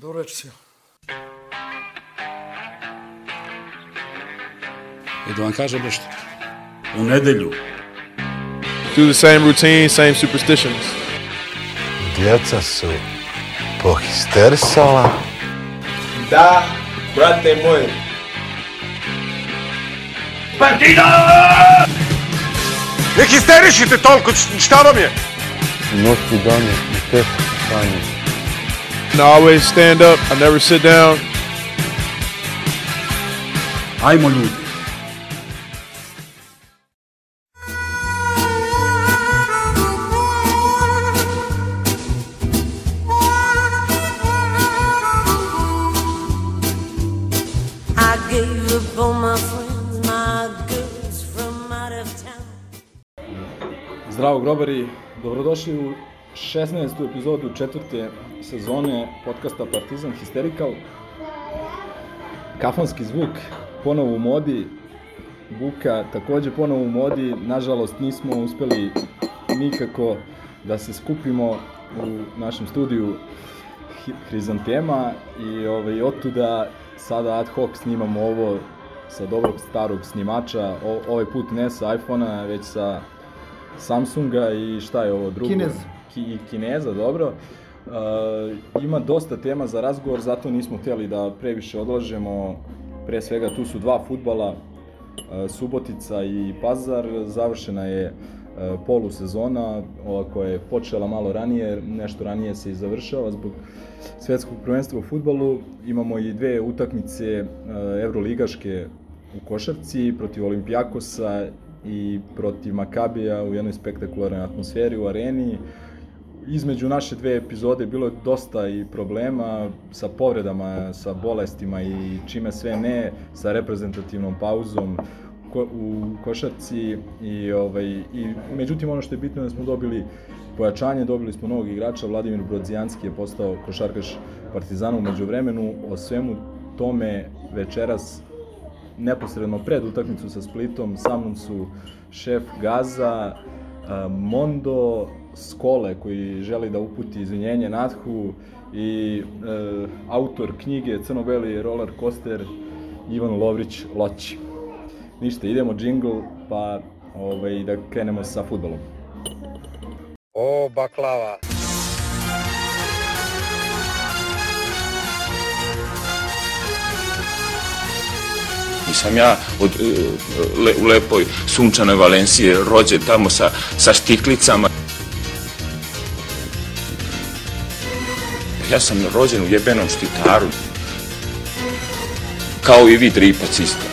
До речи. И да вам кажа нещо. У неделю. Do the same routine, same superstitions. Djeca su pohistersala. Da, brate moj. Partida! Не хистеришите толкова, щаба ми е! Нощ и дани, и те, And I always stand up. I never sit down. I'm Olud. Zdravo grobari, dobrodošli u 16. epizodu četvrte sezone podcasta Partizan Hysterical. Kafanski zvuk ponovo u modi, buka takođe ponovo u modi, nažalost nismo uspeli nikako da se skupimo u našem studiju Hrizantema i ovaj, otuda sada ad hoc snimamo ovo sa dobrog starog snimača, o, ovaj put ne sa iPhone-a, već sa Samsunga i šta je ovo drugo? Kinez. Ki, i Kineza, dobro. Uh, ima dosta tema za razgovor, zato nismo hteli da previše odlažemo. Pre svega tu su dva futbala, uh, Subotica i Pazar. Završena je uh, polusezona, ova koja je počela malo ranije, nešto ranije se i završava zbog svetskog prvenstva u futbalu. Imamo i dve utakmice uh, evroligaške u košarci protiv Olimpijakosa i protiv Makabija u jednoj spektakularnoj atmosferi u areni. Između naše dve epizode bilo je dosta i problema sa povredama, sa bolestima i čime sve ne, sa reprezentativnom pauzom u košarci i ovaj i međutim ono što je bitno je da smo dobili pojačanje, dobili smo novog igrača, Vladimir Brodzijanski je postao košarkaš Partizana u međuvremenu, o svemu tome večeras neposredno pred utakmicu sa Splitom, sa mnom su šef Gaza, a, Mondo, Skole koji želi da uputi izvinjenje Nathu i e, autor knjige Crno-beli roller coaster Ivan Lovrić Loći. Ništa, idemo džingl pa ovaj, da krenemo sa futbolom. O, baklava. Nisam ja od, e, le, u lepoj sunčanoj Valenciji rođen tamo sa, sa štiklicama. Ja sam rođen u jebenom štitaru. Kao i vi dripac isto.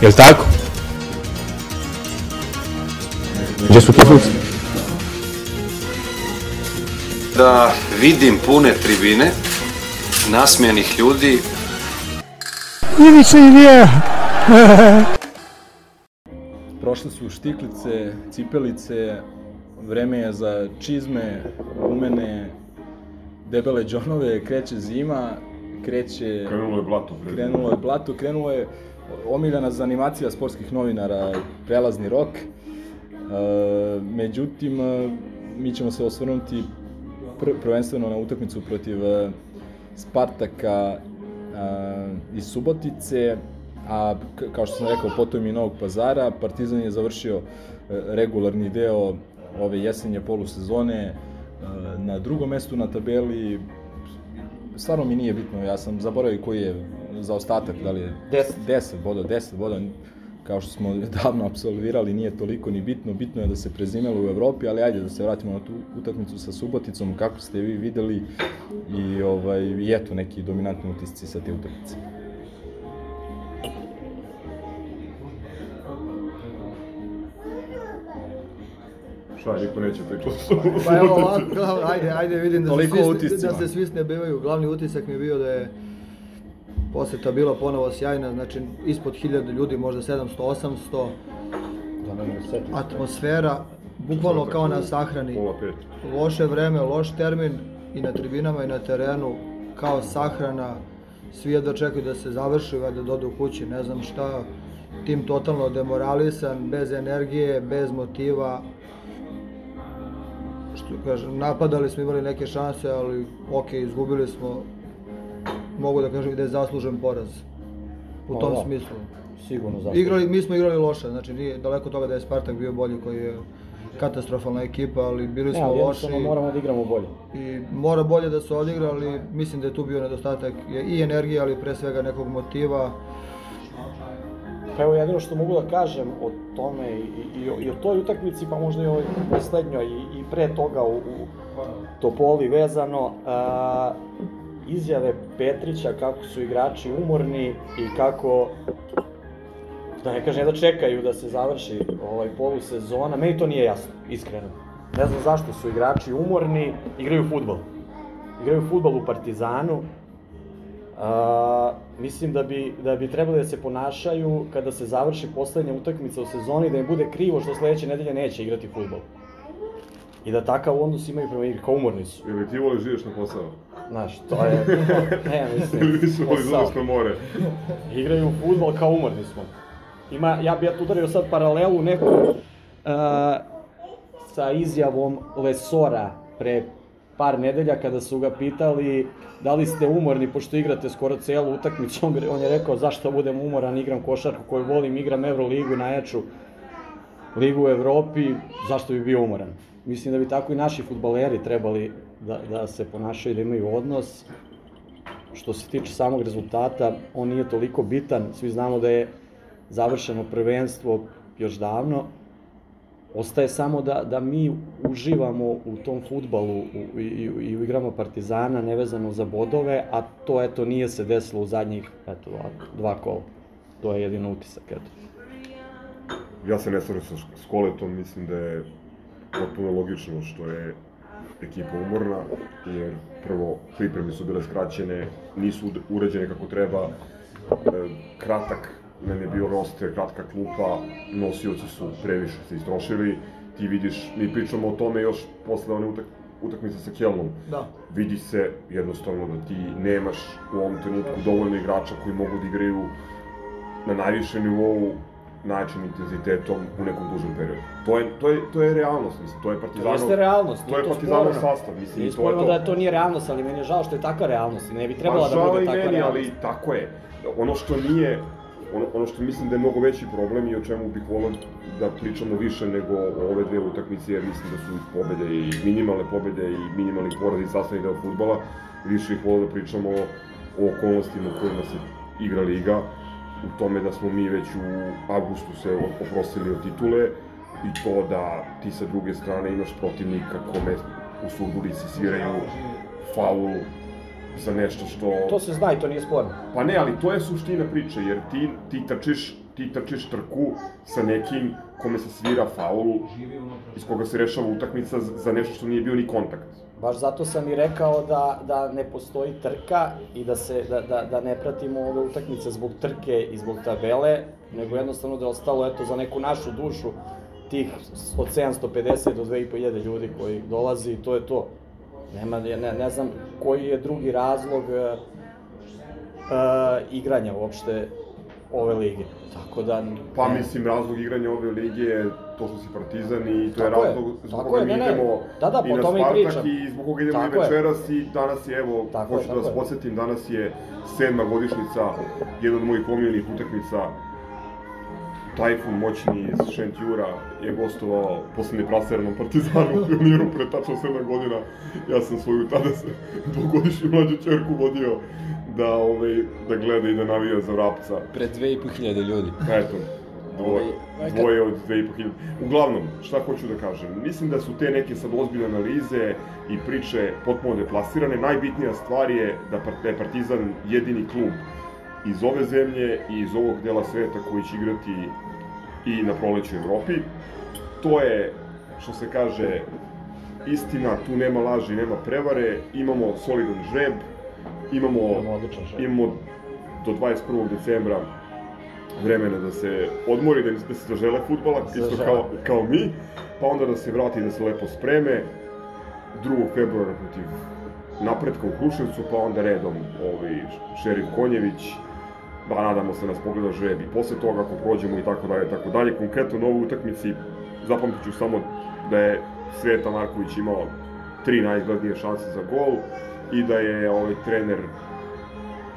Jel tako? Gdje su kiflice? da vidim pune tribine, nasmijanih ljudi, Ivica Ilija! Prošle su štiklice, cipelice, vreme je za čizme, gumene, debele džonove, kreće zima, kreće... Krenulo je blato. Krenulo je blato, krenulo je omiljena zanimacija sportskih novinara, prelazni rok. E, međutim, e, mi ćemo se osvrnuti pr prvenstveno na utakmicu protiv e, Spartaka iz Subotice, a kao što sam rekao, potom i Novog pazara. Partizan je završio e, regularni deo ove jesenje polusezone e, na drugom mestu na tabeli, stvarno mi nije bitno, ja sam zaboravio koji je zaostatak, da li je 10, 10 boda, 10 boda, kao što smo davno absolvirali, nije toliko ni bitno, bitno je da se prezimelo u Evropi, ali ajde da se vratimo na tu utakmicu sa Suboticom, kako ste vi videli i, ovaj, i eto neki dominantni utisci sa te utakmice. Šta, niko neće pričati. Pa evo ovako, ajde, ajde vidim da se, Toliko svi, sne- utiscima. da se svi snebevaju. Glavni utisak mi je bio da je poseta bila ponovo sjajna, znači ispod 1000 ljudi, možda 700, 800, atmosfera, bukvalno kao na sahrani. Loše vreme, loš termin i na tribinama i na terenu, kao sahrana, svi jedva čekaju da se završi, da odu kući, ne znam šta, tim totalno demoralisan, bez energije, bez motiva, što kažem, napadali smo, imali neke šanse, ali ok, izgubili smo, mogu da kažem da je zaslužen poraz. U Pa tom da. smislu. Sigurno zaslužen. Igrali, mi smo igrali loše, znači nije daleko toga da je Spartak bio bolji koji je katastrofalna ekipa, ali bili smo ali loši. jednostavno moramo da igramo bolje. I mora bolje da se odigra, ali mislim da je tu bio nedostatak i energije, ali pre svega nekog motiva. Pa evo jedino što mogu da kažem o tome i, i, i o toj utakmici, pa možda i ovoj poslednjoj i, i pre toga u, u Topoli vezano, a, izjave Petrića kako su igrači umorni i kako da ne kažem da čekaju da se završi ovaj polusezona, meni to nije jasno, iskreno. Ne znam zašto su igrači umorni, igraju fudbal. Igraju fudbal u Partizanu, A, mislim da bi, da bi trebali da se ponašaju kada se završi poslednja utakmica u sezoni, da im bude krivo što sledeće nedelje neće igrati futbol. I da takav odnos imaju prema igri, kao umorni su. Ili ti voliš ideš na posao? Znaš, to je, ne, mislim, posao. na more? Igraju futbol kao umorni smo. Ima, ja bi ja tu udario sad paralelu neku uh, sa izjavom Lesora pre par nedelja kada su ga pitali da li ste umorni pošto igrate skoro celu utakmicu, on, on je rekao zašto budem umoran, igram košarku koju volim, igram Euroligu najjaču ligu u Evropi, zašto bi bio umoran? Mislim da bi tako i naši futbaleri trebali da, da se ponašaju, da imaju odnos. Što se tiče samog rezultata, on nije toliko bitan, svi znamo da je završeno prvenstvo još davno, Ostaje samo da, da mi uživamo u tom futbalu i, i, i u igrama Partizana nevezano za bodove, a to eto nije se desilo u zadnjih eto, dva, dva kola. To je jedino utisak, eto. Ja se ne slažem sa Skoletom, mislim da je potpuno logično što je ekipa umorna, jer prvo pripreme su bile skraćene, nisu uređene kako treba, e, kratak nam je bio roster, kratka klupa, nosioci su previše se istrošili, ti vidiš, mi pričamo o tome još posle one utak, utakmice sa Kelnom. Da. Vidi se jednostavno da ti nemaš u ovom trenutku dovoljno igrača koji mogu da igraju na najvišem nivou, najjačim intenzitetom u nekom dužem periodu. To je, to je, to je realnost, mislim, to je To Partizanov... jeste realnost, To je to Partizanov sastav, mislim, Nije i to je to. da to nije realnost, ali meni je žao što je takva realnost i ne bi trebala Pa da bude takva meni, realnost. ali tako je. Ono što nije, ono, ono što mislim da je mnogo veći problem i o čemu bih volao da pričamo više nego o ove dve utakmice, jer mislim da su pobede i minimalne pobede i minimalni porazi sastavni deo futbala, više ih volao da pričamo o okolnostima u kojima se igra liga, u tome da smo mi već u avgustu se oprostili od titule i to da ti sa druge strane imaš protivnika kome u Surdulici sviraju faul za nešto što... To se zna i to nije sporno. Pa ne, ali to je suština priče, jer ti, ti, trčiš, ti trčiš trku sa nekim kome se svira faul, iz koga se rešava utakmica za za nešto što nije bio ni kontakt. Baš zato sam i rekao da, da ne postoji trka i da, se, da, da, da ne pratimo ove utakmice zbog trke i zbog tabele, nego jednostavno da je ostalo eto, za neku našu dušu tih od 750 do 2500 ljudi koji dolazi i to je to. Nema, ne, ne znam koji je drugi razlog uh, uh, igranja uopšte ove lige. Tako da... Pa mislim, razlog igranja ove lige je to što si partizan i to je Tako je, razlog zbog tako koga je, mi ne, idemo Da, da, i po na tome i Spartak pričam. i zbog koga idemo Tako i je. večeras i danas je, evo, Tako je, hoću da vas je. podsjetim, danas je sedma godišnica jedna od mojih omiljenih utakmica Tajfun moćni iz Šentjura je gostovao posle nepraseranom Partizanu u Pioniru pre tačno 7 godina. Ja sam svoju tada se dvogodišnju mlađu čerku vodio da, ovaj, da gleda i da navija za Vrapca. Pred 2500 ljudi. Eto, dvoje, Ovaj, kad- dvoje od 2500. Uglavnom, šta hoću da kažem, mislim da su te neke sad ozbiljne analize i priče potpuno deplasirane. Najbitnija stvar je da da je Partizan jedini klub iz ove zemlje i iz ovog dela sveta koji će igrati i na proleću Evropi. To je, što se kaže, istina, tu nema laži, nema prevare, imamo solidan žreb, imamo, Imamo žreb. imamo do 21. decembra vremena da se odmori, da, da se zažele futbala, isto Zažele. kao, kao mi, pa onda da se vrati da se lepo spreme, 2. februara protiv napretka u Kruševcu, pa onda redom ovaj, Šerif Konjević, da nadamo se nas pogleda žreb i posle toga ako prođemo i tako dalje, tako dalje. Konkretno na ovoj utakmici zapamtit ću samo da je Sveta Marković imao tri najizglednije šanse za gol i da je ovaj trener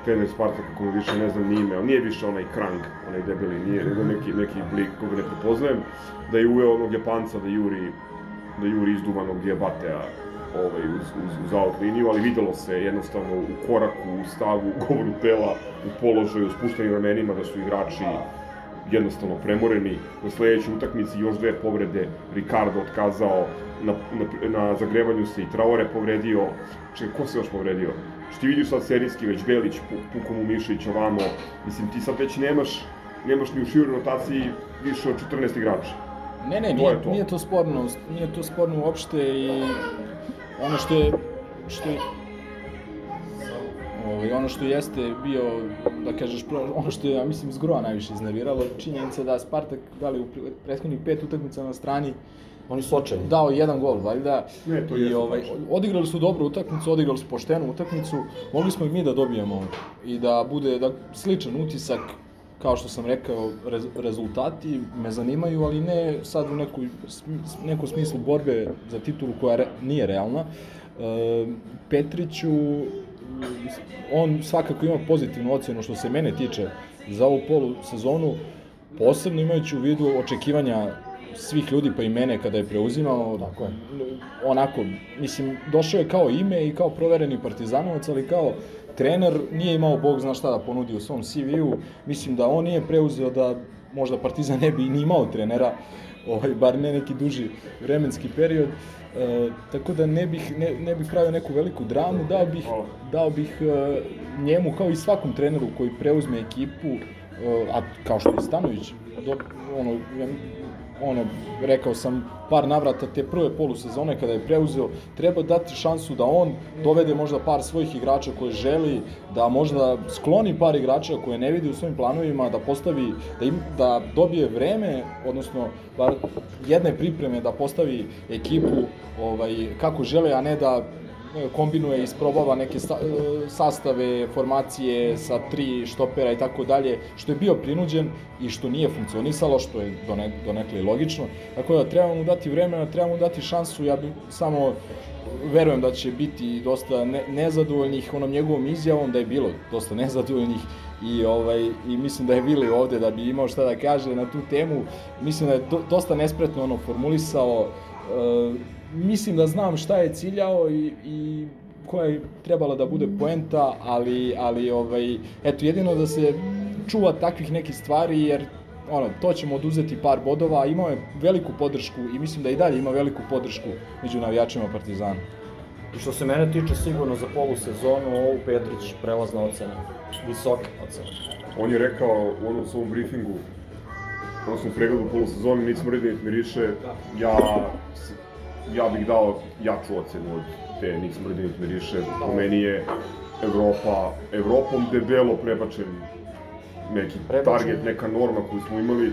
trener Spartaka, koga više ne znam ni ime, on nije više onaj Krang, onaj debeli, nije, nego neki, neki blik koga ne prepoznajem, da je uveo onog Japanca da juri, da juri izduvanog Diabatea ovaj, uz, uz, uz out liniju, ali videlo se jednostavno u koraku, u stavu, u govoru tela, u položaju, u spuštenim ramenima da su igrači jednostavno premoreni. Na sledećoj utakmici još dve povrede, Ricardo otkazao, na, na, na zagrevanju se i Traore povredio. Čekaj, ko se još povredio? Što ti vidiš sad serijski, već Belić, Puko mu Mišić, ovamo, mislim ti sad već nemaš, nemaš ni u široj rotaciji više od 14 igrača. Ne, ne, To nije, je to. nije to sporno, nije to sporno uopšte i ono što je, što je, ovaj, ono što jeste bio, da kažeš, ono što je, ja mislim, zgroa najviše iznerviralo, činjenica da Spartak dali u pre- prethodnih pet utakmica na strani Oni su očajni. dao jedan gol, valjda. Ne, to I ovaj, odigrali su dobru utakmicu, odigrali su poštenu utakmicu, mogli smo i mi da dobijemo i da bude da, sličan utisak, kao što sam rekao, rez, rezultati me zanimaju, ali ne sad u neku, nekom smislu borbe za titulu koja re, nije realna. E, Petriću, on svakako ima pozitivnu ocenu što se mene tiče za ovu polu sezonu, posebno imajući u vidu očekivanja svih ljudi pa i mene kada je preuzimao Tako je. onako mislim došao je kao ime i kao provereni partizanovac ali kao trener nije imao bog zna šta da ponudi u svom CV-u. Mislim da on nije preuzeo da možda Partizan ne bi ni imao trenera ovaj, bar ne neki duži vremenski period. E, tako da ne bih, ne, ne bih pravio neku veliku dramu dao bih, dao bih e, njemu kao i svakom treneru koji preuzme ekipu e, a kao što je Stanović do, ono, ja ono, rekao sam par navrata te prve polusezone kada je preuzeo, treba dati šansu da on dovede možda par svojih igrača koje želi, da možda skloni par igrača koje ne vidi u svojim planovima, da postavi, da, im, da dobije vreme, odnosno bar jedne pripreme da postavi ekipu ovaj, kako žele, a ne da kombinuje isprobava neke sa, e, sastave, formacije sa tri štopera i tako dalje, što je bio prinuđen i što nije funkcionisalo, što je done, donekle i logično. Tako da treba mu dati vremena, treba mu dati šansu, ja bih samo verujem da će biti dosta ne, nezadovoljnih onom njegovom izjavom, da je bilo dosta nezadovoljnih i ovaj i mislim da je Vili ovde da bi imao šta da kaže na tu temu. Mislim da je do, dosta nespretno ono formulisao. E, mislim da znam šta je ciljao i, i koja je trebala da bude poenta, ali, ali ovaj, eto, jedino da se čuva takvih nekih stvari, jer ono, to ćemo oduzeti par bodova, a imao je veliku podršku i mislim da i dalje ima veliku podršku među navijačima Partizana. I što se mene tiče sigurno za polusezonu, ovu Petrić prelazna ocena. Visoka ocena. On je rekao u onom svom briefingu, odnosno pregledu polusezoni, nismo redi niti miriše, ja, ja bih dao jaču ocenu od te nismo redi niti miriše. Po meni je Evropa, Evropom debelo prebačen neki Prebačen. target, neka norma koju smo imali.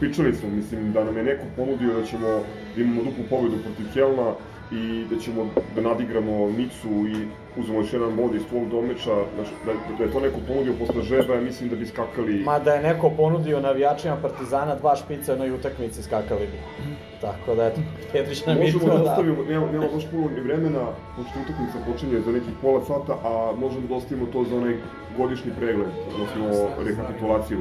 Pričali smo, mislim, da nam je neko ponudio da ćemo da imamo duplu pobedu protiv Kelna i da ćemo da nadigramo Nicu i uzmemo još jedan bod iz tvog domeča, da, da je to neko ponudio posle žreba, ja mislim da bi skakali... Ma da je neko ponudio navijačima Partizana dva špica jednoj utakmici skakali bi. Tako da, eto, Petrić nam Možemo to da ostavimo, nema, nema baš puno ni vremena, pošto utakmica počinje za nekih pola sata, a možemo da ostavimo to za onaj godišnji pregled, odnosno rekapitulaciju.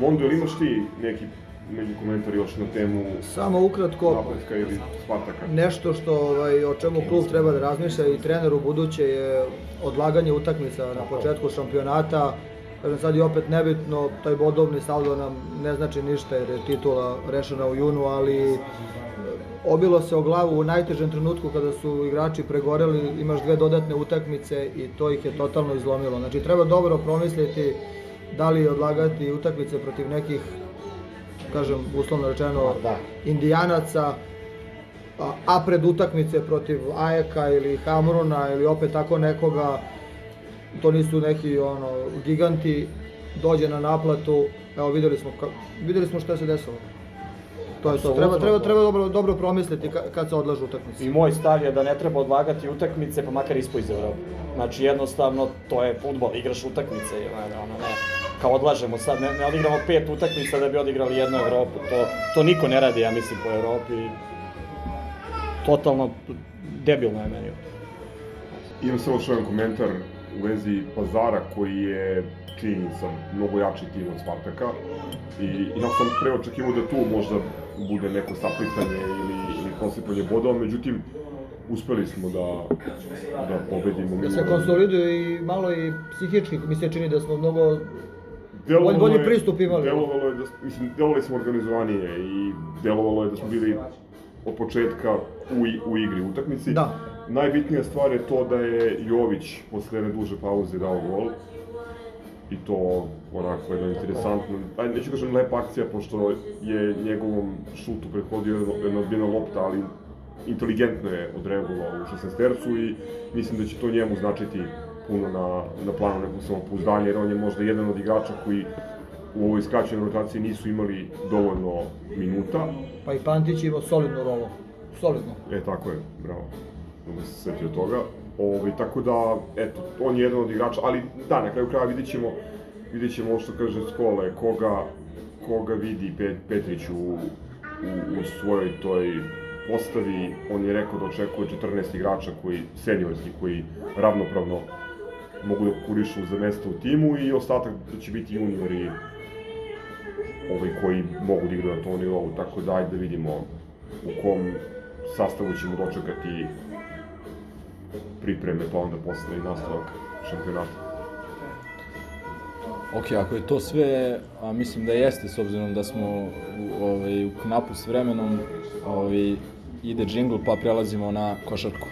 Mondo, ili imaš ti neki neki komentar još na temu Samo ukratko, napretka ili Spartaka? Nešto što ovaj, o čemu klub treba da razmišlja i trener u buduće je odlaganje utakmica na početku šampionata. Kažem sad je opet nebitno, taj bodovni saldo nam ne znači ništa jer je titula rešena u junu, ali e, obilo se o glavu u najtežem trenutku kada su igrači pregoreli, imaš dve dodatne utakmice i to ih je totalno izlomilo. Znači treba dobro promisliti da li odlagati utakmice protiv nekih kažem, uslovno rečeno, da. indijanaca, a, a pred utakmice protiv Ajeka ili Hamruna ili opet tako nekoga, to nisu neki ono giganti, dođe na naplatu, evo videli smo, ka, videli smo šta se desilo. To je to. Treba, treba, treba dobro, dobro promisliti ka, kad se odlažu utakmice. I moj stav je da ne treba odlagati utakmice, pa makar ispo iz Evrope. Znači, jednostavno, to je futbol, igraš utakmice, ono, ne, kao odlažemo sad, ne, ne odigramo pet utakmica da bi odigrali jednu Evropu, to, to niko ne radi, ja mislim, po Evropi. totalno debilno je meni. Imam samo još jedan komentar u vezi Pazara koji je činjenica mnogo jači tim od Spartaka i, i ja sam pre očekivao da tu možda bude neko saplitanje ili, ili posipanje bodova, međutim uspeli smo da, da pobedimo. Da se konsoliduje i malo i psihički, mi se čini da smo mnogo Delovalo bolji je- pristup imali. Delovalo je da, mislim, delovali smo organizovanije i delovalo je da smo bili od početka u, u igri utakmici. Da. Najbitnija stvar je to da je Jović posle jedne duže pauze dao gol. I to onako jedna interesantna, ajde neću kažem lepa akcija, pošto je njegovom šutu prethodio jedna, jedna odbijena lopta, ali inteligentno je odreagovao u 16 tercu i mislim da će to njemu značiti puno na, na planu nekog samopouzdanja, jer on je možda jedan od igrača koji u ovoj skraćenoj rotaciji nisu imali dovoljno minuta. Pa i Pantić imao solidnu rolu. Solidno. E, tako je, bravo. Dobro se setio toga. Ovaj, tako da, eto, on je jedan od igrača, ali da, na kraju kraja vidjet ćemo, vidjet ćemo ovo što kaže Skole, koga, koga vidi Pet, Petrić u, u, u svojoj toj postavi. On je rekao da očekuje 14 igrača koji, seniorski, koji ravnopravno mogu da konkurišu za mesto u timu i ostatak da će biti juniori ovaj, koji mogu da igraju na tom nivou, tako da ajde da vidimo u kom sastavu ćemo dočekati pripreme, pa onda posle i nastavak šampionata. Ok, ako je to sve, a mislim da jeste, s obzirom da smo u, ovaj, u knapu s vremenom, ovaj, ide džingl pa prelazimo na košarku.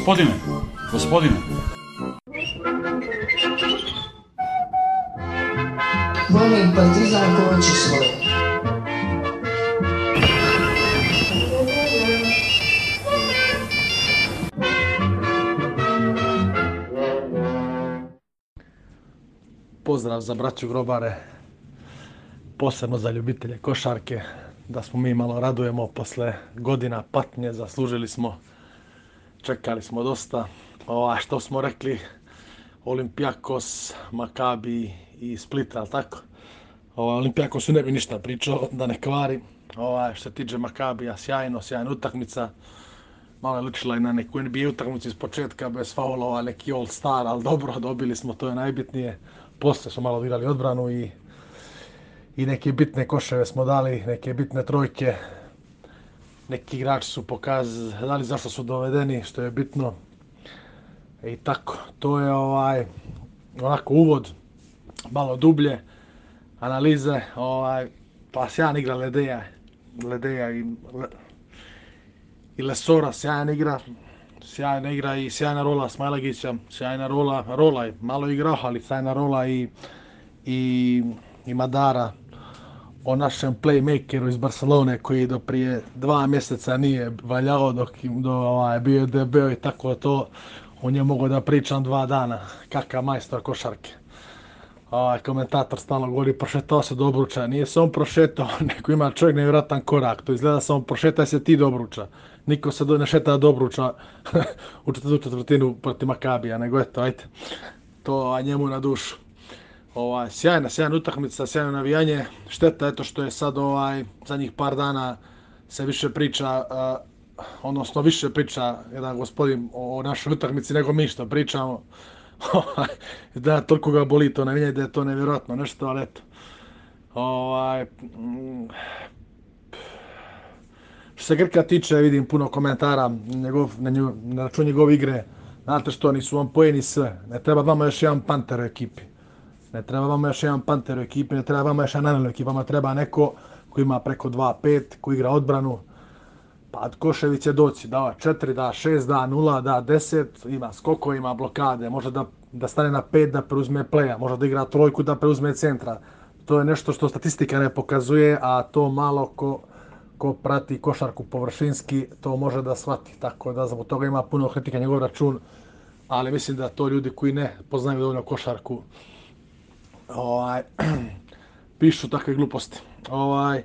Gospodine, gospodine, Volim partizan ko hoće svoje. Pozdrav za braću grobare, posebno za ljubitelje košarke, da smo mi malo radujemo posle godina patnje, zaslužili smo, čekali smo dosta. Ova, što smo rekli, Olimpijakos, Makabi i Split, ali tako? Ova, Olimpijakosu ne bi ništa pričao, da ne kvari. Ova, što se tiče Makabija, sjajno, sjajna utakmica. Malo je ličila i na neku NBA utakmicu iz početka, bez faulova, neki all star, ali dobro, dobili smo, to je najbitnije. Posle smo malo odigrali odbranu i, i neke bitne koševe smo dali, neke bitne trojke. Neki igrači su pokazali zašto su dovedeni, što je bitno. I tako, to je ovaj, onako uvod, malo dublje, analize, ovaj, pa sjajan igra Ledeja, Ledeja i, Le, i Lesora, sjajan igra, sjajna igra i sjajna rola Smajlagića, sjajna rola, rola je malo igrao, ali sjajna rola i, i, i Madara, o našem playmakeru iz Barcelone koji do prije dva mjeseca nije valjao dok im do, ovaj, bio debeo i tako to, on je mogao da pričam dva dana, kakav majstor košarke. Ovaj, komentator stalno govori prošetao se do obruča, nije se on prošetao, nego ima čovjek nevjerojatan korak, to izgleda samo prošetaj se ti do obruča. Niko se do, ne šeta do obruča u četvrtinu protiv Makabija, nego eto, ajte, to a njemu na dušu. Ovaj, sjajna, sjajna utakmica, sjajno navijanje. Šteta eto što je sad ovaj, zadnjih par dana se više priča, uh, odnosno više priča jedan gospodin o našoj utakmici nego mi što pričamo. da toliko ga boli to navijanje da je to nevjerojatno nešto, ali eto. Ovaj, mm, što se Grka tiče, vidim puno komentara njegov, na, njegov, na račun njegove igre. Znate što, nisu vam pojeni sve. Ne treba vama još jedan panter u ekipi. Ne treba vama još jedan panter u ekipi, ne treba vama još jedan anel u ekipi. Vama treba neko koji ima preko 2-5, koji igra odbranu. Pa Košević će doći, da 4, da 6, da 0, da 10, ima skoko, ima blokade, može da, da stane na 5 da preuzme pleja, može da igra trojku da preuzme centra. To je nešto što statistika ne pokazuje, a to malo ko, ko prati košarku površinski, to može da shvati. Tako da zbog toga ima puno kritika njegov račun, ali mislim da to ljudi koji ne poznaju dovoljno košarku ovaj, pišu takve gluposti. Ovaj,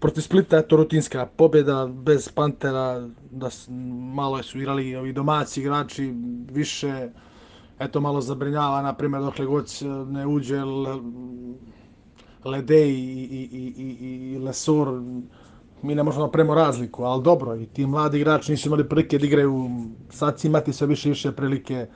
protiv Splita je to rutinska pobjeda bez Pantera, da malo su igrali ovi domaći igrači, više eto malo zabrinjava, na primjer, dokle god ne uđe Lede i, i, i, i, i Lesor, mi ne možemo napravimo razliku, ali dobro, i ti mladi igrači nisu imali prilike da igraju, sad će imati sve više i više prilike,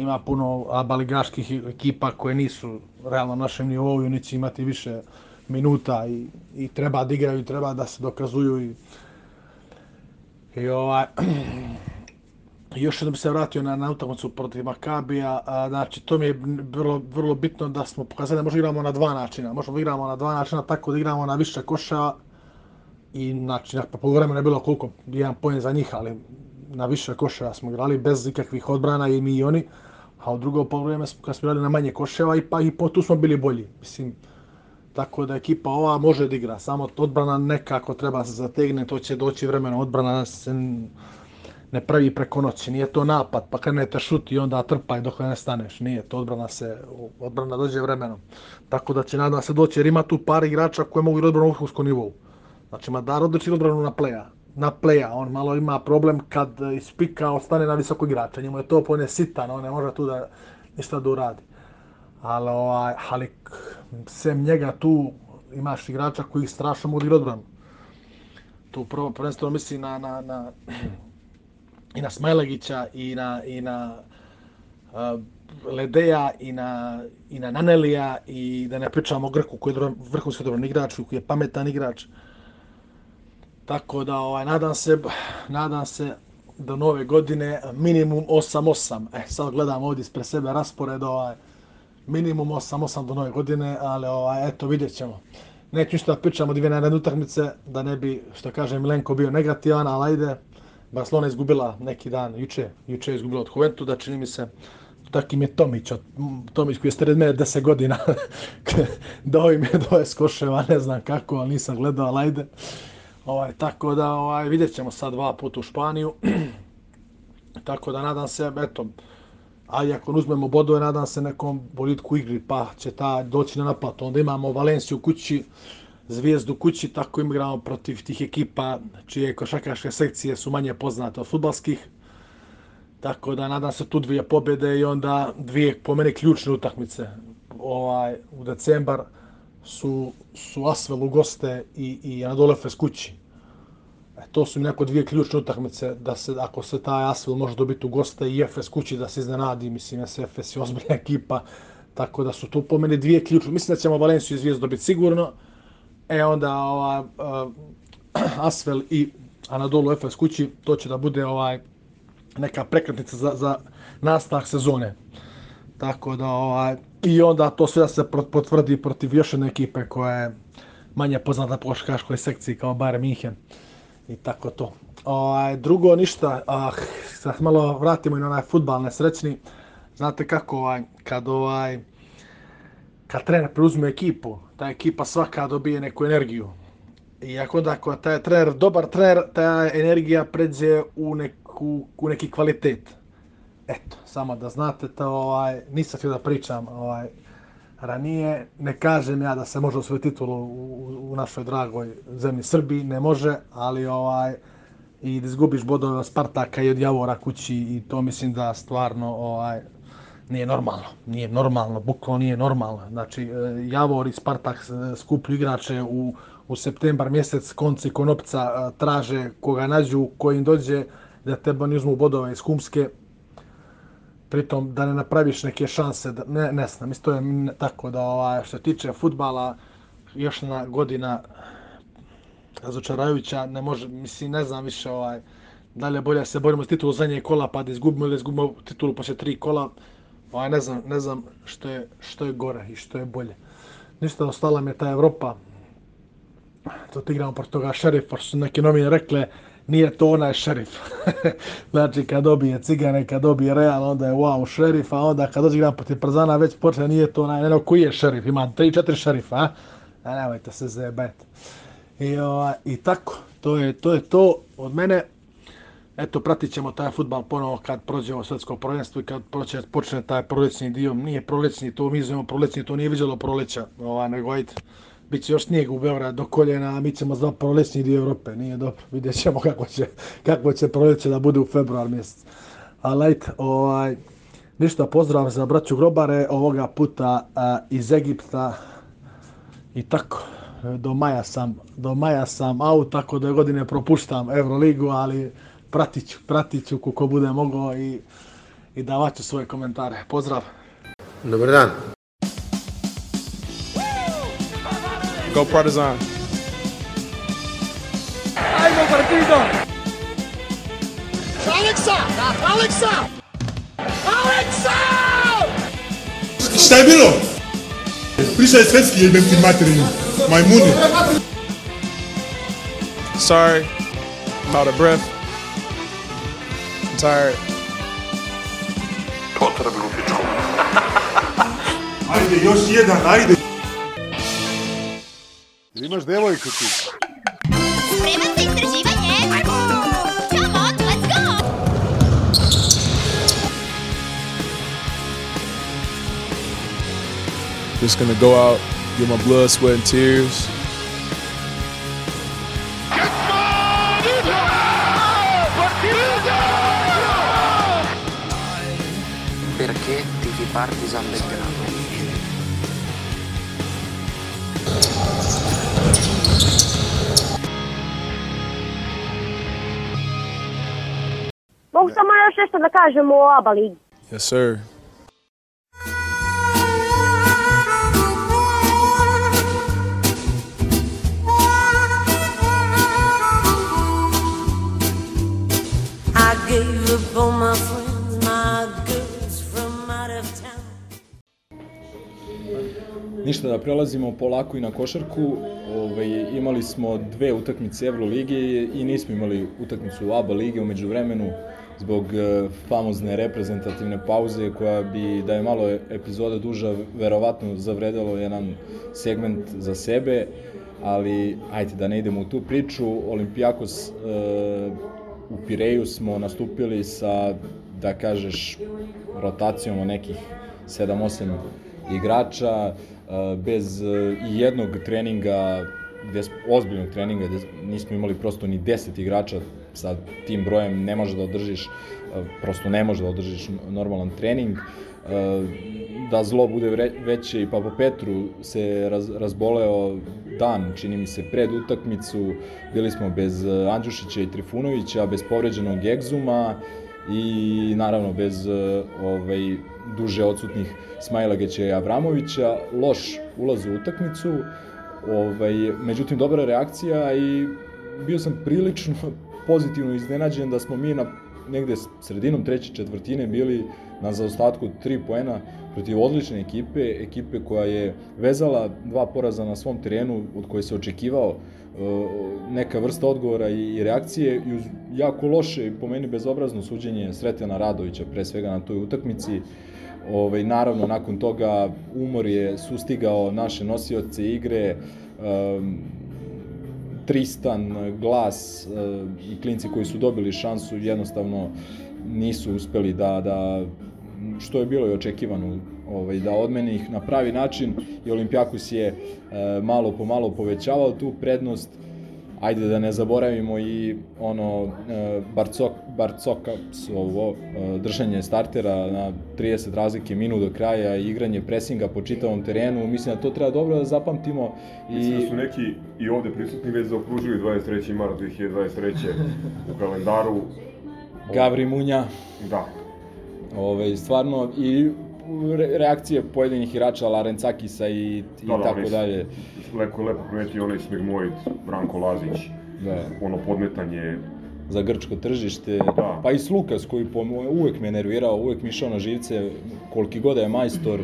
ima puno abaligaških ekipa koje nisu realno na našem nivou i oni će imati više minuta i, i treba da igraju, treba da se dokazuju i, i ovaj, još jednom se vratio na, na utakmicu protiv Makabija, a, znači to mi je vrlo, vrlo bitno da smo pokazali da možemo igramo na dva načina. Možemo da igramo na dva načina tako da igramo na više koša i znači na polovremenu je bilo koliko, jedan poen za njih, ali na više koševa smo igrali bez ikakvih odbrana i mi i oni, a u drugo polovreme kad smo igrali na manje koševa i pa i po tu smo bili bolji. Mislim, tako da ekipa ova može da igra, samo odbrana nekako treba se zategne, to će doći vremeno, odbrana se ne pravi preko noći, nije to napad, pa krenete šut i onda trpaj dok ne staneš, nije to odbrana se, odbrana dođe vremenom. Tako da će nadam se doći, jer ima tu par igrača koje mogu igrati odbranu u vrhunskom nivou. Znači, Madar odliči odbranu na pleja, na pleja, on malo ima problem kad ispika, ostane na visokog igrača, njemu je to pone sitan, on ne može tu da ništa da uradi. Ali, ovaj, ali sem njega tu imaš igrača koji strašno mogu igrati odbranu. Tu prvo, prvenstveno misli na, na, na i na Smajlegića i na, i na uh, Ledeja i na, i na Nanelija i da ne pričamo o Grku koji je vrhunski dobran igrač, koji je pametan igrač. Tako da ovaj, nadam se, nadam se do nove godine minimum 8-8. E, sad gledam ovdje ispred sebe raspored, ovaj, minimum 8-8 do nove godine, ali ovaj, eto vidjet ćemo. Neću ništa da pričam od dvije naredne utakmice, da ne bi, što kaže Milenko, bio negativan, ali ajde, Barcelona izgubila neki dan, juče, juče je izgubila od Juventu, da čini mi se, taki mi je Tomić, od, Tomić koji je stared mene 10 godina, dao im je dvoje skoševa, ne znam kako, ali nisam gledao, ali ajde. Ovaj, tako da ovaj, vidjet ćemo sad dva puta u Španiju. tako da nadam se, eto, a i ako uzmemo bodove, nadam se nekom bolitku igri, pa će ta doći na naplatu. Onda imamo Valenciju kući, zvijezdu kući, tako igramo protiv tih ekipa čije košakaške sekcije su manje poznate od futbalskih. Tako da nadam se tu dvije pobjede i onda dvije po meni ključne utakmice. Ovaj, u decembar su, su Asvel u goste i, i Anadolefes kući. E, to su mi neko dvije ključne utakmice da se, ako se taj Asvel može dobiti u goste i Efes kući da se iznenadi, mislim, Efes je ozbiljna ekipa, tako da su tu po meni dvije ključne. Mislim da ćemo Valenciju i Zvijezdu dobiti sigurno, E onda ova, uh, Asvel i Anadolu Efes kući, to će da bude ovaj neka prekretnica za, za nastavak sezone. Tako da ovaj, i onda to sve se potvrdi protiv još jedne ekipe koja je manje poznata po škaškoj sekciji kao Bayern München. I tako to. Ovaj, drugo ništa, ah, sad malo vratimo i na onaj futbal nesrećni. Znate kako ovaj, kad ovaj, kad trener preuzme ekipu, ta ekipa svaka dobije neku energiju. I ako da ako taj trener, dobar trener, ta energija pređe u, neku, u neki kvalitet. Eto, samo da znate to, ovaj, nisam htio da pričam ovaj, ranije, ne kažem ja da se može osvojiti titulu u, u, našoj dragoj zemlji Srbiji, ne može, ali ovaj, i da izgubiš bodove od Spartaka i od Javora kući i to mislim da stvarno ovaj, nije normalno, nije normalno, bukvalno nije normalno. Znači, e, Javor i Spartak skuplju igrače u, u septembar mjesec, konci konopca e, traže koga nađu, koji im dođe, da tebe oni uzmu bodove iz Humske, pritom da ne napraviš neke šanse, da, ne, ne znam, isto je tako da ovaj, što tiče futbala, još na godina razočarajuća, ne može, mislim, ne znam više ovaj, da li je bolje da se borimo s titulu zadnje kola pa da izgubimo ili izgubimo titulu poslije tri kola, Ovaj, ne znam, ne znam što je, što je gore i što je bolje. Ništa, ostala mi je ta Evropa. To ti igramo protiv toga šerifa, su neke novine rekle, nije to onaj šerif. znači, kad dobije Cigane, kad dobije Real, onda je wow, šerif, a onda kad dođe igram protiv Przana, već počne, nije to onaj, ne koji je šerif, ima 3-4 šerifa, a? a nemojte se zebet. I, o, ovaj, I tako, to je, to je to od mene eto, pratit ćemo taj futbal ponovo kad prođe ovo svetsko prvenstvo i kad počne, počne taj prolećni dio. Nije prolećni, to mi zovemo prolećni, to nije vidjelo proleća, ova, nego ajde. Biće još snijeg u Beograd do koljena, a mi ćemo zvati prolećni dio Evrope, nije dobro. Vidjet ćemo kako će, kako će proleće da bude u februar mjesec. Ali ajde, ovaj, ništa, pozdrav za braću Grobare, ovoga puta a, iz Egipta, I tako, do maja sam, do maja sam out, tako da godine propuštam Euroligu, ali pratit ću, pratit ću koliko bude mogao i, i davat ću svoje komentare. Pozdrav! Dobar dan. Go Partizan. Ajmo partido! Aleksa! Aleksa! Aleksa! Šta je bilo? Pričaj svetski jebem ti materinu. Majmuni. Sorry. I'm out of breath. I'm tired. Potrebno pičku. Ajde, još jedan, ajde. Imaš devojku ti. Spreman za istraživanje? Ajmo! Come on, let's go! Just gonna go out, get my blood, sweat, and tears. Perché tifi Partizan Belgrado? Mogu samo još nešto da kažem o ABA ligi. Yes, sir. I gave up on my friends, my girls from out of town. Ništa da prelazimo polako i na košarku. Ovaj, imali smo dve utakmice Evrolige i nismo imali utakmicu u ABA lige umeđu vremenu zbog e, famozne reprezentativne pauze koja bi, da je malo epizoda duža, verovatno zavredalo jedan segment za sebe, ali ajde da ne idemo u tu priču. Olimpijakos e, u Pireju smo nastupili sa, da kažeš, rotacijom od nekih 7-8 igrača, e, bez e, i jednog treninga, bez ozbiljnog treninga, gde nismo imali prosto ni 10 igrača sa tim brojem, ne može da održiš, e, prosto ne može da održiš normalan trening. Da zlo bude veće i Papa Petru se raz, razboleo dan, čini mi se, pred utakmicu. Bili smo bez Andjušića i Trifunovića, bez povređenog egzuma i naravno bez ovaj, duže odsutnih Smajlageća i Avramovića. Loš ulaz u utakmicu, ovaj, međutim dobra reakcija i bio sam prilično pozitivno iznenađen da smo mi na negde sredinom treće četvrtine bili na zaostatku od 3 poena protiv odlične ekipe, ekipe koja je vezala dva poraza na svom terenu od koje se očekivao e, neka vrsta odgovora i, reakcije i uz jako loše i po meni bezobrazno suđenje Sretena Radovića pre svega na toj utakmici. Ovaj, naravno, nakon toga umor je sustigao naše nosioce igre, um, Tristan, Glas uh, i klinci koji su dobili šansu jednostavno nisu uspeli da, da što je bilo i očekivano ovaj, da odmeni ih na pravi način i Olimpijakos je e, malo po malo povećavao tu prednost ajde da ne zaboravimo i ono e, Barcok, Barcoka ovo e, držanje startera na 30 razlike minut do kraja i igranje presinga po čitavom terenu mislim da to treba dobro da zapamtimo i mislim da su neki i ovde prisutni već zaokružili 23. mart 2023. u kalendaru Gavri Munja da Ove, stvarno i re, reakcije pojedinih igrača Larencakisa i, i da, da, tako dalje. Lepo, lepo primetio onaj Smigmoid, Branko Lazić, da. ono podmetanje za grčko tržište, da. pa i Slukas koji po, uvek me nervirao, uvek mi išao na živce, koliki god da je majstor,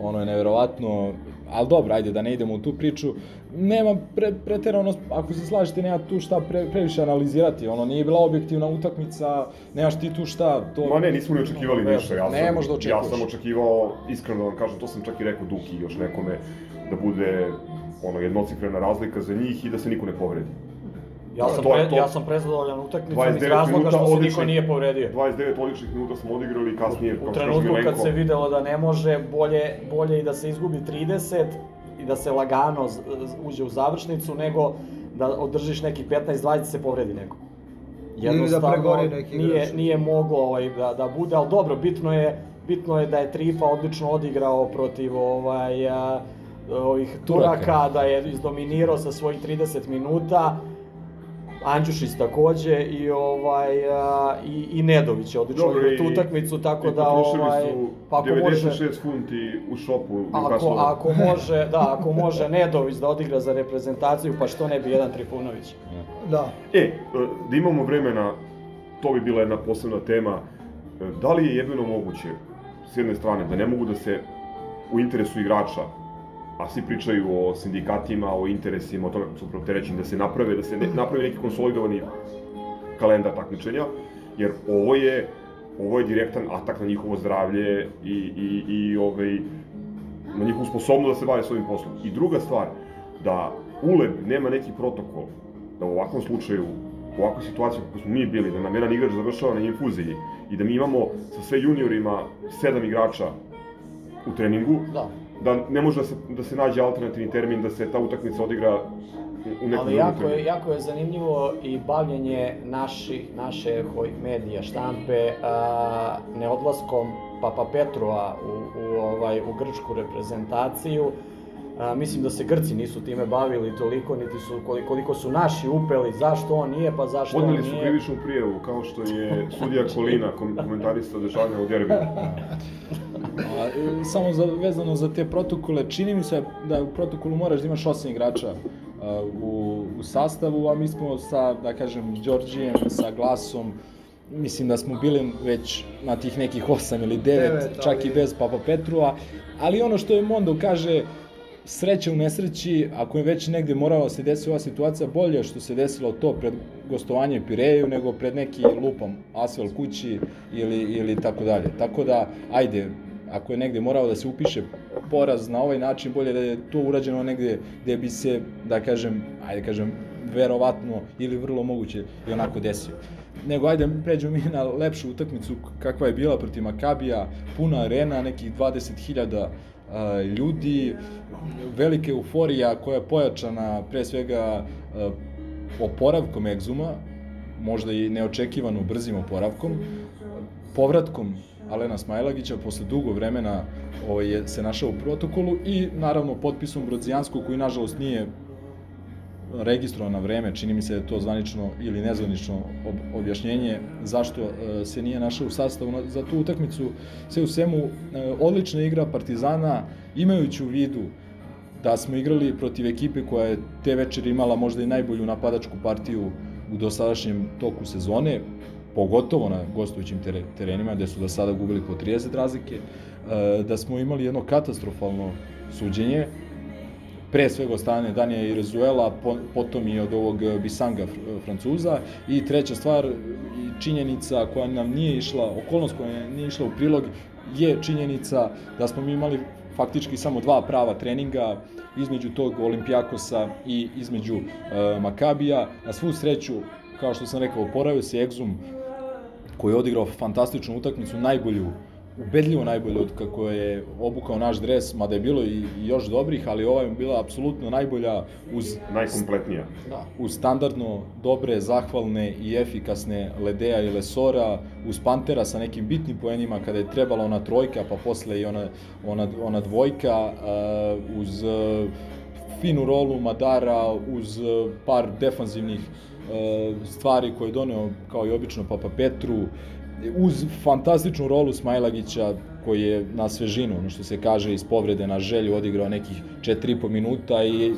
ono je neverovatno, ali dobro, ajde da ne idemo u tu priču. Nema pre, preterano, ako se slažete, nema tu šta pre, previše analizirati, ono nije bila objektivna utakmica, nemaš ti tu šta, to... Ma ne, nismo ni očekivali no, ništa, ja sam, ne možda ja sam očekivao, iskreno da vam kažem, to sam čak i rekao Duki još nekome, da bude ono jednocifrena razlika za njih i da se niko ne povredi. Ja sam, pre, ja sam prezadovoljan utakmicom iz razloga što se niko nije povredio. 29 odličnih minuta smo odigrali i kasnije... U trenutku kad se videlo da ne može, bolje, bolje i da se izgubi 30 i da se lagano uđe u završnicu, nego da održiš neki 15-20 se povredi neko. Jednostavno, da neki nije, nije moglo ovaj, da, da bude, ali dobro, bitno je, bitno je da je Trifa odlično odigrao protiv ovaj, a, ovih Turaka. Turaka, da je izdominirao sa svojih 30 minuta. Andjušić takođe i ovaj a, i, i Nedović je odlično i- tu utakmicu tako i da ovaj su pa ako može 96 funti u šopu ako, ako može, da, ako može Nedović da odigra za reprezentaciju, pa što ne bi jedan Trifunović. Da. E, da imamo vremena, to bi bila jedna posebna tema. E, Da li je jedino moguće, s jedne strane, da ne mogu da se u interesu igrača, a svi pričaju o sindikatima, o interesima, o tome kako su preopterećeni, da se naprave, da se ne, napravi neki konsolidovani kalendar takmičenja, jer ovo je ovo je direktan atak na njihovo zdravlje i, i, i ovaj, na njihovu sposobnost da se bave svojim poslom. I druga stvar, da ULEB nema neki protokol, da u ovakvom slučaju, u ovakvoj situaciji kako smo mi bili, da nam jedan igrač završava na infuziji i da mi imamo sa sve juniorima sedam igrača u treningu, Da. Da ne može da se, da se nađe alternativni termin da se ta utakmica odigra u- nekom Ali jako je, jako je zanimljivo i bavljenje naših, naše medija, štampe, a, neodlaskom Papa Petrova u, u, ovaj, u grčku reprezentaciju. A, mislim da se Grci nisu time bavili toliko, niti su koliko, koliko su naši upeli, zašto on nije, pa zašto on Podneli nije. su krivičnu prijavu, kao što je sudija Kolina, kom- komentarista dešavanja u derbiju. A, samo za, vezano za te protokole, čini mi se da u protokolu moraš da imaš osam igrača a, u, u sastavu, a mi smo sa, da kažem, Đorđijem, sa Glasom, mislim da smo bili već na tih nekih osam ili devet, Devet, čak ali- i bez Papa Petrua, ali ono što je Mondo kaže, sreća u nesreći, ako je već negde morala se desi ova situacija, bolje što se desilo to pred gostovanje Pireju nego pred neki lupam Asvel kući ili, ili tako dalje. Tako da, ajde, ako je negde morao da se upiše poraz na ovaj način, bolje da je to urađeno negde gde bi se, da kažem, ajde kažem, verovatno ili vrlo moguće i onako desio. Nego ajde pređemo mi na lepšu utakmicu kakva je bila protiv Makabija, puna arena, nekih 20.000 a, ljudi, velika euforija koja je pojačana pre svega oporavkom egzuma, možda i neočekivano brzim oporavkom, povratkom Alena Smajlagića posle dugo vremena ovaj, se našao u protokolu i naravno potpisom Brodzijanskog koji nažalost nije registrovan na vreme, čini mi se da je to zvanično ili nezvanično ob objašnjenje zašto e, se nije našao u sastavu za tu utakmicu. Sve u svemu, e, odlična igra Partizana, imajući u vidu da smo igrali protiv ekipe koja je te večeri imala možda i najbolju napadačku partiju u dosadašnjem toku sezone, pogotovo na gostujućim tere- terenima gde su do sada gubili po 30 razlike, e, da smo imali jedno katastrofalno suđenje, pre svega od strane Danija i Rezuela, po, potom i od ovog e, Bisanga fr- Francuza i treća stvar činjenica koja nam nije išla, okolnost koja nije išla u prilog je činjenica da smo mi imali faktički samo dva prava treninga između tog Olimpijakosa i između e, Makabija. Na svu sreću, kao što sam rekao, oporavio se Egzum koji je odigrao fantastičnu utakmicu, najbolju ubedljivo najbolje od kako je obukao naš dres, mada je bilo i još dobrih, ali ova je bila apsolutno najbolja uz Najkompletnija. Da. uz standardno dobre, zahvalne i efikasne Ledeja i Lesora, uz Pantera sa nekim bitnim poenima kada je trebala ona trojka, pa posle i ona, ona, ona dvojka, uh, uz uh, finu rolu Madara, uz uh, par defanzivnih uh, stvari koje je doneo kao i obično Papa Petru, uz fantastičnu rolu Smajlagića koji je na svežinu, ono što se kaže iz povrede na želju odigrao nekih 4,5 minuta i,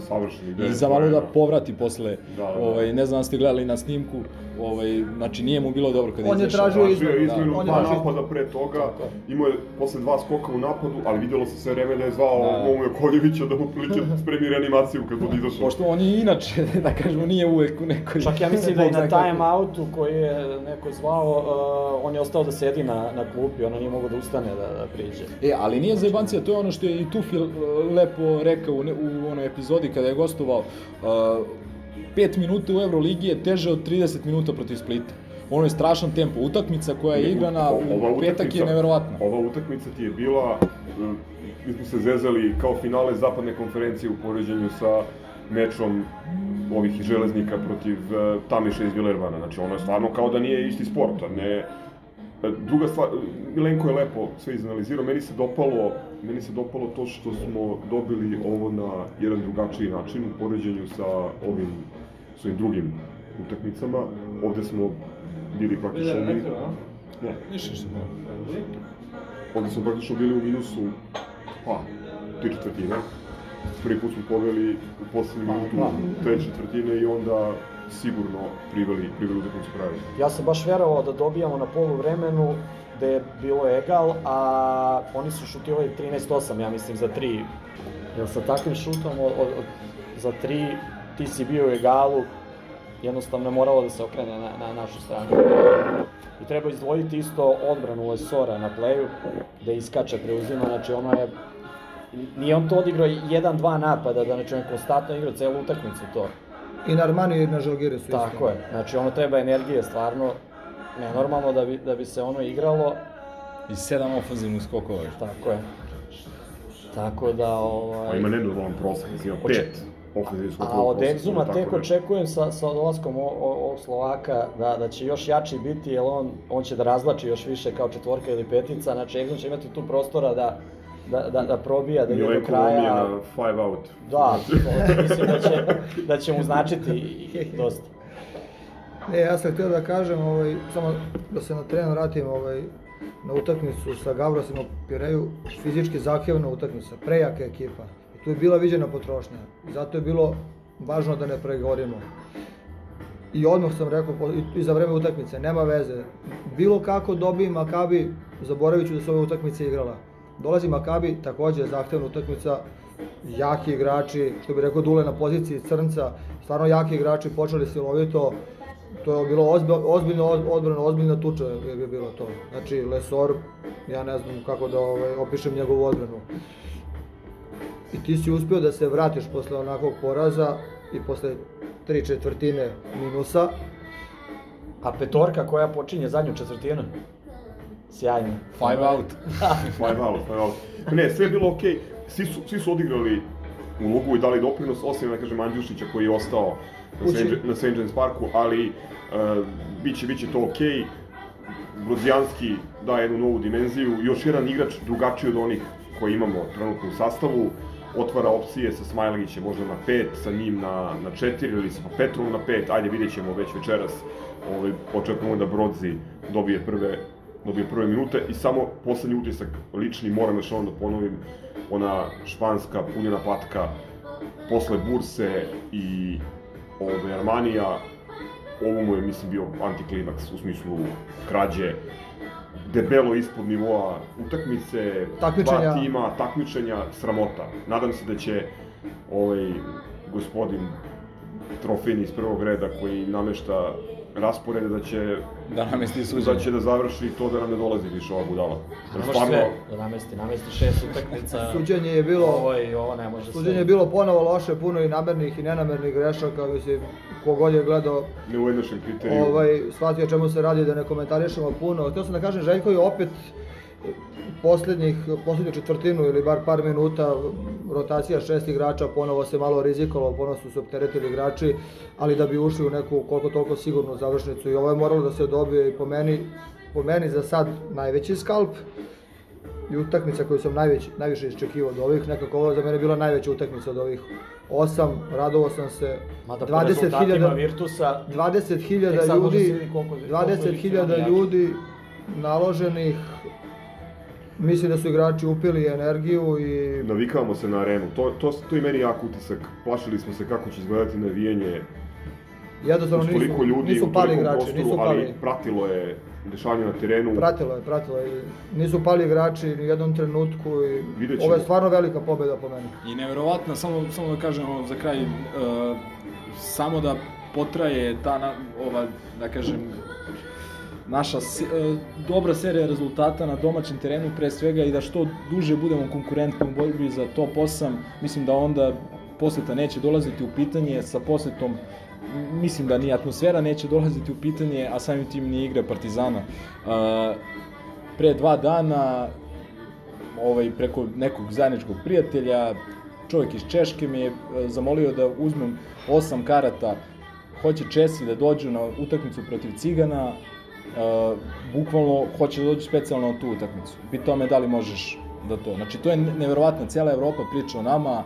i za malo da da. povrati posle, Da, da, da. ovaj, ne znam da ste gledali na snimku, ovaj, znači nije mu bilo dobro kada On je izašao. tražio Tražio izmenu, je da. izmenu On je dva tražio- napada pre toga, imao je posle dva skoka u napadu, ali videlo se sve vreme da je zvao Da. Momu Jakovljevića da mu prilike spremi reanimaciju kad bude izašao. Pošto on je inače, da kažemo, nije uvek u nekoj... Čak ja mislim da i Bog na time outu koji je neko zvao, uh, on je ostao da sedi na, na klupi, ono nije mogao da ustane da, da priđe. E, ali nije zajebancija, to je ono što je i Tufil uh, lepo rekao u, ne, u onoj epizodi kada je gostovao. Uh, 5 minuta u Euroligi je teže od 30 minuta protiv Splita. Ono je strašan tempo. Utakmica koja je igrana u petak je neverovatna. Ova utakmica ti je bila, mm, mi smo se zezali kao finale zapadne konferencije u poređenju sa mečom ovih železnika protiv uh, Tamiša iz Vilervana. Znači, ono je stvarno kao da nije isti sport, a ne E, Druga stvar, Milenko je lepo sve izanalizirao, meni se dopalo, meni se dopalo to što smo dobili ovo na jedan drugačiji način u poređenju sa ovim, sa ovim drugim utakmicama. Ovde smo bili praktično... A? Ne. Ništa što Ovde smo praktično bili u minusu, pa, tri četvrtine. Prvi put smo poveli u poslednju Pa, minutu da. treće četvrtine i onda sigurno priveli, priveli utakmicu kraju. Ja sam baš verovao da dobijamo na polu vremenu gde je bilo egal, a oni su šutirali 13-8, ja mislim, za 3. Jer sa takvim šutom od, od, od, za 3 ti si bio u egalu, jednostavno je moralo da se okrene na, na našu stranu. I treba izdvojiti isto odbranu Lesora na pleju, gde iskače, preuzima, znači ono je Nije on to odigrao jedan-dva napada, da znači on je konstantno igrao celu utakmicu to. I na Armani i na Žalgiri su isto. Tako je, znači ono treba energije stvarno, nenormalno da bi, da bi se ono igralo. I sedam ofanzivnih skokova. Tako je. Tako da, ovaj... Pa ima nenormalan prosek, ima pet ofenzivnih skokova A od tako tek očekujem sa, sa dolaskom o- o- ovog Slovaka da, da će još jači biti, jer on, on će da razlači još više kao četvorka ili petica, znači Egzum će imati tu prostora da, da, da, da probija, da ide do Milenko lomije kraja. na five out. Da, to, mislim da će, da će mu značiti dosta. Ne, ja sam htio da kažem, ovaj, samo da se na tren vratim ovaj, na utakmicu sa Gavrosom u Pireju, fizički zahtjevna utakmica, prejaka ekipa. Tu je bila viđena potrošnja. Zato je bilo važno da ne pregorimo. I odmah sam rekao, i- za vreme utakmice, nema veze. Bilo kako dobije Makabi, zaboravit ću da se ove utakmice igrala. Dolazi Makabi, takođe zahtevna utakmica, jaki igrači, što bi rekao Dule na poziciji crnca, stvarno jaki igrači, počeli silovito, to je bilo ozbi, ozbiljno odbrana, ozbiljna tuča je bilo to. Znači, Lesor, ja ne znam kako da ovaj, opišem njegovu odbranu. I ti si uspio da se vratiš posle onakvog poraza i posle tri četvrtine minusa. A petorka koja počinje zadnju četvrtinu? Sjajno. Five out. five out, five out. Ne, sve je bilo okej. Svi su, svi su odigrali ulogu i dali doprinos, osim, da kažem, Andjušića koji je ostao na. St. James Parku, ali uh, biće, biće to okej. Brodzijanski daje jednu novu dimenziju, još jedan igrač drugačiji od onih koji imamo trenutno u sastavu, otvara opcije sa Smajlagićem možda na pet, sa njim na, na četiri ili sa Petrovom na pet, ajde vidjet ćemo već večeras, ovaj, očekujemo da Brodzi dobije prve dobije prve minute. I samo poslednji utisak lični, moram još ono da ponovim, ona španska punjena patka posle Burse i ove, Armanija, ovo mu je, mislim, bio antiklimaks u smislu krađe, debelo ispod nivoa utakmice, Takmičenja. dva tima, takmičenja, sramota. Nadam se da će ovaj gospodin trofejni iz prvog reda koji namešta rasporede da će Da namesti suđenje. da će da završi to da nam ne dolazi više ova budala. Jer Ne može sve da namesti, namesti šest utakmica. Suđenje je bilo- Ovo i ovo ne može Suđenje je sve. bilo ponovo loše, puno i namernih i nenamernih grešaka, mislim, kogod je gledao Neujednačen kriterij. ovaj, shvatio čemu se radi, da ne komentarišemo puno. Htio sam da kažem, Željko je opet poslednjih, poslednju četvrtinu ili bar par minuta rotacija šest igrača, ponovo se malo rizikovalo, ponovo su se opteretili igrači, ali da bi ušli u neku koliko toliko sigurnu završnicu i ovo je moralo da se dobije i po meni, po meni za sad najveći skalp i utakmica koju sam najveć, najviše iščekivao od ovih, nekako ovo za mene bila najveća utakmica od ovih osam, radovao sam se, Mada po rezultatima Virtusa, 20.000 tek sad može se ljudi, vidjeti koliko- koliko je 20.000 Virtus ljudi naloženih, mislim da su igrači upili energiju i Navikavamo se na arenu. To, to, to je meni jak utisak. Plašili smo se kako će izgledati navijanje jednostavno toliko nisu, ljudi nisu pali igrači, prostoru, nisu ali pali. pratilo je dešavanje na terenu. Pratilo je, pratilo je. Nisu pali igrači ni u jednom trenutku i Vidjet ovo je stvarno velika pobeda po meni. I neverovatno, samo, samo da kažem ono, za kraj, uh, samo da potraje ta, na, ova, da kažem, naša se, e, dobra serija rezultata na domaćem terenu pre svega i da što duže budemo konkurentni u borbi za top 8, mislim da onda poseta neće dolaziti u pitanje sa posetom mislim da ni atmosfera neće dolaziti u pitanje, a samim tim ni igre Partizana. E, pre dva dana ovaj, preko nekog zajedničkog prijatelja, čovjek iz Češke me je e, zamolio da uzmem osam karata, hoće Česi da dođu na utakmicu protiv Cigana, uh, bukvalno hoće da dođu specijalno na tu utakmicu. Pitao me da li možeš da to. Znači, to je neverovatno, cijela Evropa priča o nama.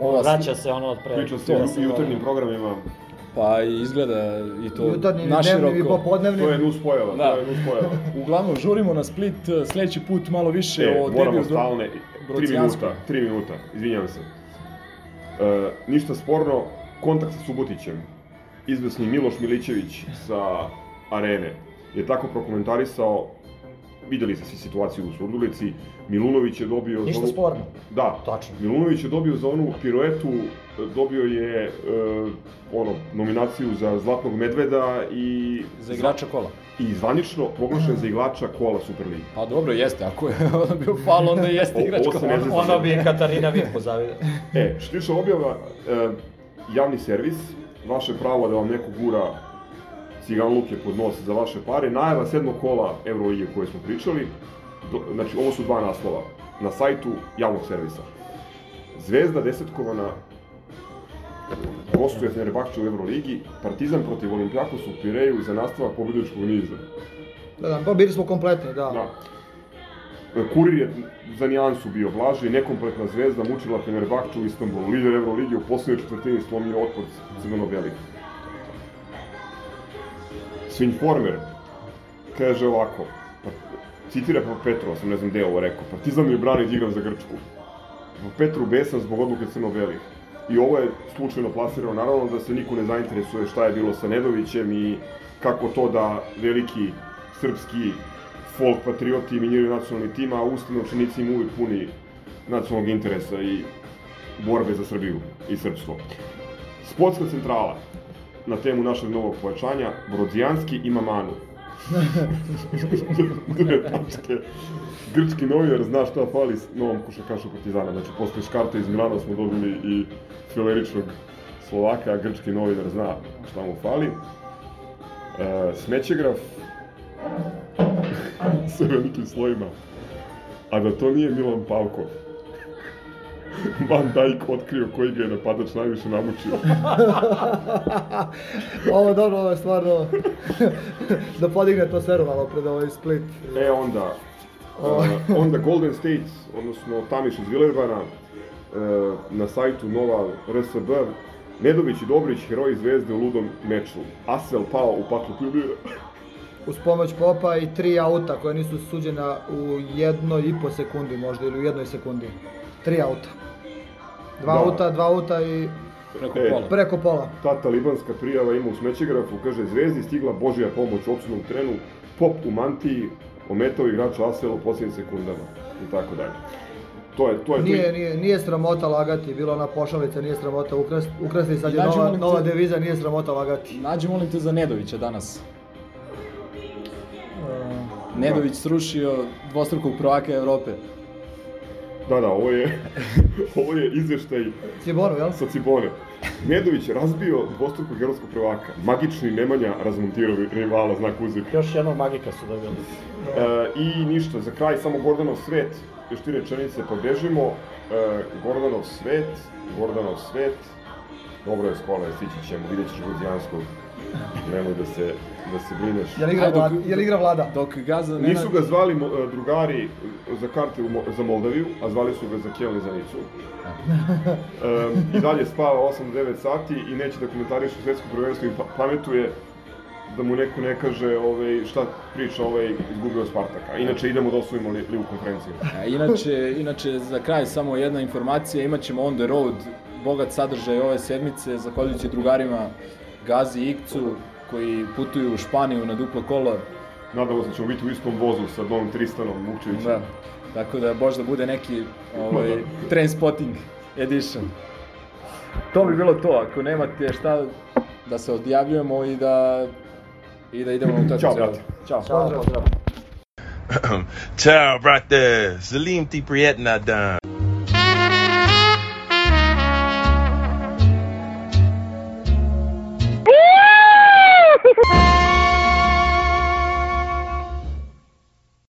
Ova Vraća se ono od pre... Priča se o jutarnjim programima. Pa i izgleda i to Jutarnji, naširoko. dnevni i popodnevni. To je nus pojava, Da. to je nus pojava. Uglavnom, žurimo na Split, sledeći put malo više E, o moramo debiju stalne, tri minuta, tri minuta, izvinjam se. E, ništa sporno, kontakt sa Subotićem, izvesni Miloš Milićević sa Arene, je tako prokomentarisao, vidjeli ste svi situaciju u Surdulici, Milunović je dobio... Ništa za onu- sporno. Da, Tačno. Milunović je dobio za onu piruetu, dobio je e, ono, nominaciju za Zlatnog medveda i... Za igrača kola. I zvanično proglašen za igrača kola Superligi. Pa dobro, jeste, ako je ono bio fal, onda jeste O- igrač se ne zna. Onda bi Katarina Vipo zavide. E, šliša objava, e, javni servis, vaše pravo da vam neko gura ciganluke pod nos za vaše pare, najava sedmog kola Eurolige o kojoj smo pričali, do, znači ovo su dva naslova, na sajtu javnog servisa. Zvezda desetkovana gostuje Fenerbahče u Euroligi, Partizan protiv Olimpijakosa u Pireju za nastavak pobjedičkog niza. Da, da, pa bili smo kompletni, da. Da. Kurir je za nijansu bio blaži, nekompletna zvezda mučila Fenerbahču u Istanbulu. Lider Euroligi u posljednjoj četvrtini slomio otpor crveno-belih. Svinformer kaže ovako, pa, citira pa Petrova, sam ne znam gde je ovo rekao, Partizan mi brani da igram za Grčku. Po Petru besan zbog odluke crno-belih. I ovo je slučajno plasirano, naravno da se niko ne zainteresuje šta je bilo sa Nedovićem i kako to da veliki srpski folk patrioti miniraju nacionalni tim, a ustavno učenici im uvijek puni nacionalnog interesa i borbe za Srbiju i srpstvo. Sportska centrala na temu našeg novog pojačanja, Brodzijanski ima manu. Tačke. Grčki novinar zna šta fali s novom košarkašu Partizana. Znači, posle Škarta iz Milana smo dobili i fileričnog Slovaka, a grčki novinar zna šta mu fali. E, smećegraf sa velikim slojima. A da to nije Milan Pavkov. Van Dijk otkrio koji ga je napadač najviše namučio. ovo dobro, ovo je stvarno da podigne atmosferu malo pred ovaj Split. E onda, uh, onda Golden State, odnosno Tamiš iz Vilerbana, uh, na sajtu Nova RSB, Nedović i Dobrić, heroji zvezde u ludom meču. Asvel pao u paklu Pljubira. Uz pomoć Popa i tri auta koje nisu suđena u jednoj i po sekundi možda ili u jednoj sekundi. Tri auta. Dva Da. auta, dva auta i Preko E, pola. preko pola. Ta talibanska prijava ima u smećegrafu, kaže Zvezdi stigla Božja pomoć u opsudnom trenu, Pop u mantiji, ometao igrača Asvel u posljednjim sekundama i tako dalje. To je, to je, Nije, to nije, nije sramota lagati, bila ona pošalica, nije sramota ukrasti, ukrasti sad je Nađi, nova, te- nova deviza, nije sramota lagati. Nađi molim te za Nedovića danas. Nedović srušio dvostrukog prvaka Evrope. Da, da, ovo je, ovo je izveštaj Cibonu, jel? sa Cibone. Nedović razbio dvostrukog evropskog prvaka. Magični Nemanja razmontirao rivala, znak uzvika. Još jednog magika su dobili. E, I ništa, za kraj samo Gordanov svet, još tri rečenice pa bežimo. E, Gordanov svet, Gordanov svet, dobro je skola, stići ćemo, vidjet ćeš Gruzijanskog. Nemoj da se, da se brineš. Jel igra, dok- vlada, jel igra vlada? Dok Gaza... Nisu ga zvali mo- e, drugari za karte u za Moldaviju, a zvali su ga za Kelni za Nicu. E, I dalje spava 8-9 sati i neće da komentariše svetsko prvenstvo i pa- pametuje da mu neko ne kaže ovaj, šta priča ovaj izgubio Spartaka. Inače idemo da osvojimo li, ligu konferenciju. A, inače, inače, za kraj samo jedna informacija, imat ćemo on the road bogat sadržaj ove sedmice, zahvaljujući drugarima Gazi i Ikcu, koji putuju u Španiju na duplo kolo. Nadamo se da ćemo biti u istom vozu sa Donom Tristanom Vukčevićem. Da. Tako da možda bude neki ovaj, train spotting edition. To bi bilo to, ako nemate šta da se odjavljujemo i da i da idemo u utakmicu. Ćao, brate. Ćao. Pozdrav. Ciao, brate. Salim ti prijetna dan.